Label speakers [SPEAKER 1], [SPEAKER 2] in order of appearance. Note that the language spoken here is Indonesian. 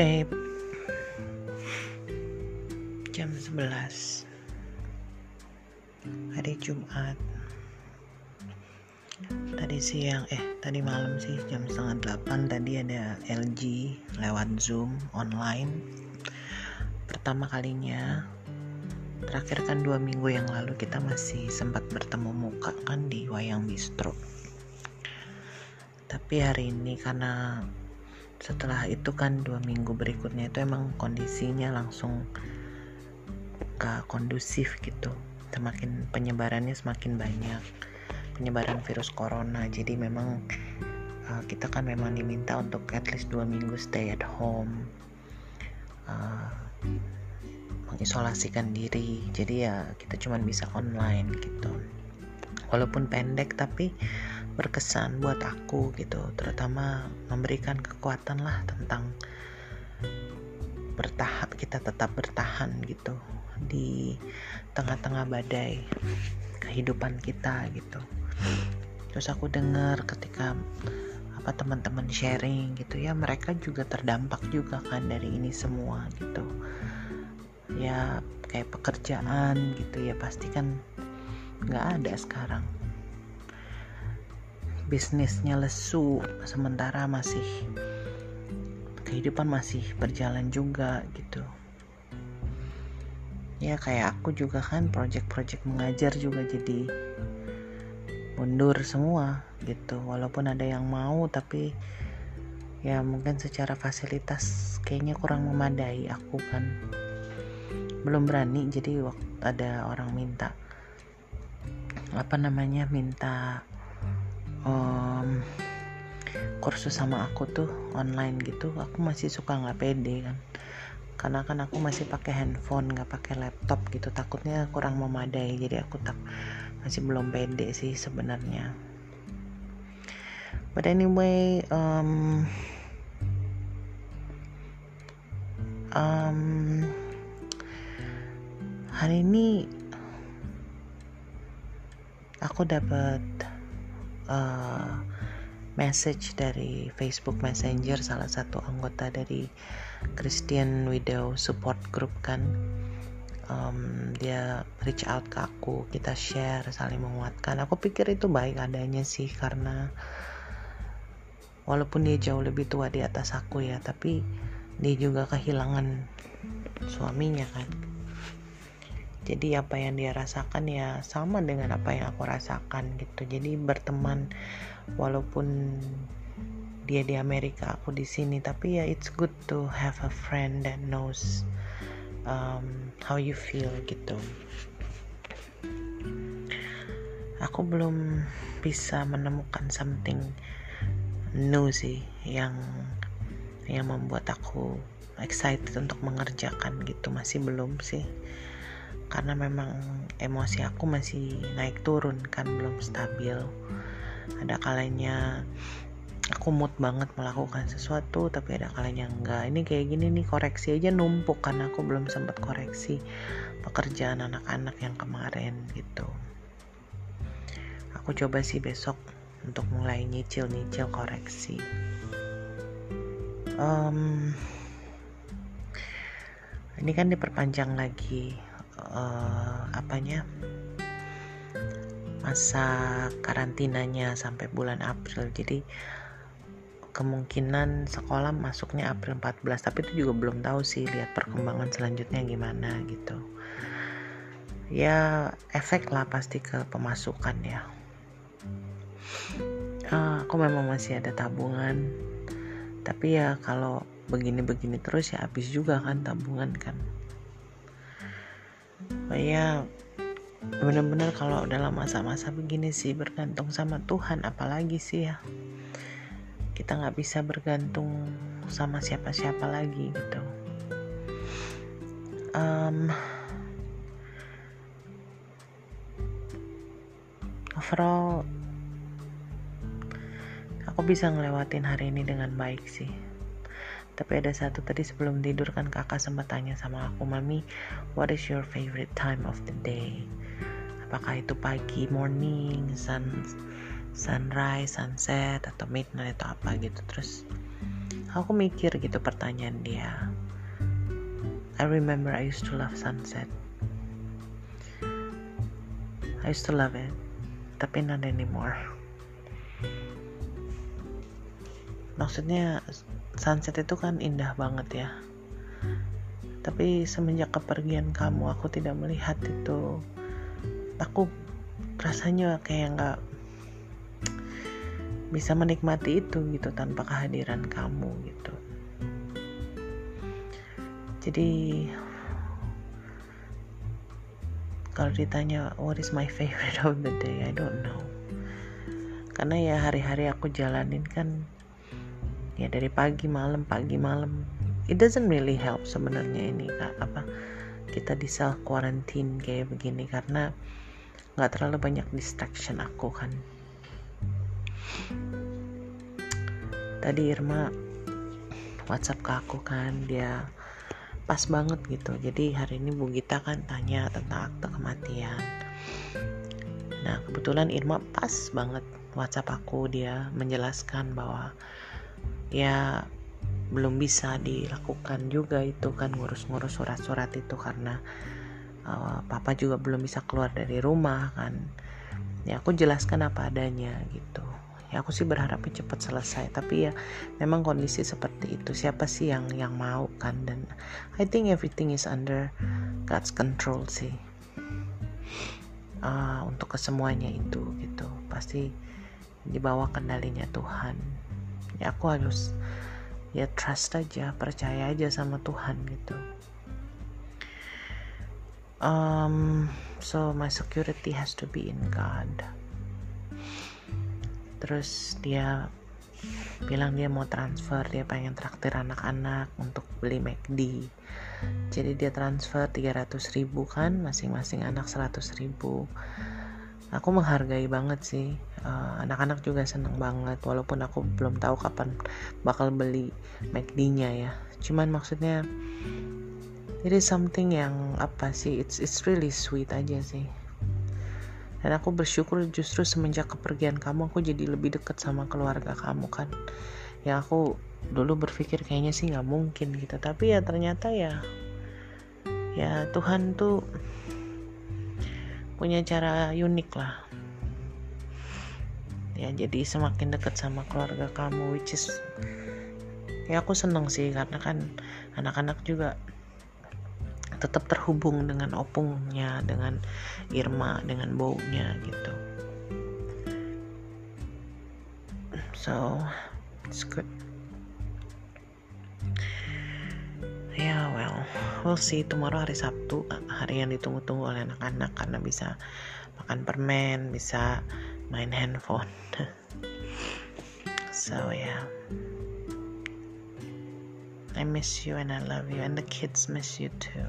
[SPEAKER 1] babe. Jam 11 Hari Jumat. Tadi siang Eh tadi malam sih Jam setengah 8 Tadi ada LG Lewat Zoom Online. Pertama kalinya. Terakhir kan dua minggu yang lalu Kita masih sempat bertemu muka Kan di Wayang Bistro. Tapi hari ini karena setelah itu kan dua minggu berikutnya itu emang kondisinya langsung gak kondusif gitu. Semakin penyebarannya semakin banyak. Penyebaran virus corona. Jadi memang uh, kita kan memang diminta untuk at least dua minggu stay at home. Uh, mengisolasikan diri. Jadi ya kita cuma bisa online gitu. Walaupun pendek tapi berkesan buat aku gitu terutama memberikan kekuatan lah tentang bertahan kita tetap bertahan gitu di tengah-tengah badai kehidupan kita gitu. Terus aku dengar ketika apa teman-teman sharing gitu ya mereka juga terdampak juga kan dari ini semua gitu. Ya kayak pekerjaan gitu ya pasti kan nggak ada sekarang bisnisnya lesu sementara masih kehidupan masih berjalan juga gitu. Ya kayak aku juga kan project-project mengajar juga jadi mundur semua gitu. Walaupun ada yang mau tapi ya mungkin secara fasilitas kayaknya kurang memadai aku kan. Belum berani jadi waktu ada orang minta apa namanya minta um, kursus sama aku tuh online gitu aku masih suka nggak pede kan. Karena kan aku masih pakai handphone nggak pakai laptop gitu takutnya kurang memadai. Jadi aku tak masih belum pede sih sebenarnya. But anyway um, um, hari ini aku dapat uh, message dari Facebook Messenger salah satu anggota dari Christian Widow Support Group kan. Um, dia reach out ke aku kita share saling menguatkan. Aku pikir itu baik adanya sih karena walaupun dia jauh lebih tua di atas aku ya tapi dia juga kehilangan suaminya kan jadi apa yang dia rasakan ya sama dengan apa yang aku rasakan gitu. Jadi berteman walaupun dia di Amerika aku di sini. Tapi ya it's good to have a friend that knows um, how you feel gitu. Aku belum bisa menemukan something new sih yang yang membuat aku excited untuk mengerjakan gitu. Masih belum sih karena memang emosi aku masih naik turun kan belum stabil. Ada kalanya aku mood banget melakukan sesuatu tapi ada kalanya enggak. Ini kayak gini nih koreksi aja numpuk karena aku belum sempat koreksi pekerjaan anak-anak yang kemarin gitu. Aku coba sih besok untuk mulai nyicil-nyicil koreksi. Um, ini kan diperpanjang lagi uh, apanya masa karantinanya sampai bulan April. Jadi kemungkinan sekolah masuknya April 14 tapi itu juga belum tahu sih lihat perkembangan selanjutnya gimana gitu. Ya efek lah pasti ke pemasukan ya. Uh, aku memang masih ada tabungan. Tapi ya kalau begini-begini terus ya habis juga kan tabungan kan ya benar-benar kalau dalam masa-masa begini sih bergantung sama Tuhan apalagi sih ya. Kita nggak bisa bergantung sama siapa-siapa lagi gitu. Um, overall aku bisa ngelewatin hari ini dengan baik sih tapi ada satu tadi sebelum tidur kan kakak sempat tanya sama aku mami what is your favorite time of the day? Apakah itu pagi morning sun sunrise sunset atau midnight atau apa gitu. Terus aku mikir gitu pertanyaan dia. I remember I used to love sunset. I used to love it tapi not anymore. Maksudnya sunset itu kan indah banget ya. Tapi semenjak kepergian kamu aku tidak melihat itu. Aku rasanya kayak nggak bisa menikmati itu gitu tanpa kehadiran kamu gitu. Jadi kalau ditanya what is my favorite of the day? I don't know. Karena ya hari-hari aku jalanin kan ya dari pagi malam pagi malam. It doesn't really help sebenarnya ini kak apa kita di self quarantine kayak begini karena nggak terlalu banyak distraction aku kan. Tadi Irma WhatsApp ke aku kan dia pas banget gitu. Jadi hari ini Bu Gita kan tanya tentang akte kematian. Nah kebetulan Irma pas banget WhatsApp aku dia menjelaskan bahwa ya belum bisa dilakukan juga itu kan ngurus-ngurus surat-surat itu karena uh, papa juga belum bisa keluar dari rumah kan. Ya aku jelaskan apa adanya gitu. Ya aku sih berharapnya cepat selesai tapi ya memang kondisi seperti itu. Siapa sih yang yang mau kan? Dan I think everything is under God's control sih. Uh, untuk kesemuanya itu gitu. Pasti dibawa kendalinya Tuhan ya aku harus ya trust aja percaya aja sama Tuhan gitu. Um, so my security has to be in God. Terus dia bilang dia mau transfer dia pengen traktir anak-anak untuk beli McD jadi dia transfer 300 ribu kan masing-masing anak 100 ribu aku menghargai banget sih uh, anak-anak juga seneng banget walaupun aku belum tahu kapan bakal beli McD-nya ya. Cuman maksudnya it is something yang apa sih it's it's really sweet aja sih. Dan aku bersyukur justru semenjak kepergian kamu aku jadi lebih dekat sama keluarga kamu kan. Ya aku dulu berpikir kayaknya sih nggak mungkin gitu tapi ya ternyata ya ya Tuhan tuh punya cara unik lah. Ya jadi semakin dekat sama keluarga kamu which is ya aku seneng sih karena kan anak-anak juga tetap terhubung dengan opungnya dengan Irma dengan baunya gitu. So it's good we'll see tomorrow hari Sabtu hari yang ditunggu-tunggu oleh anak-anak karena bisa makan permen bisa main handphone. So yeah. I miss you and I love you and the kids miss you too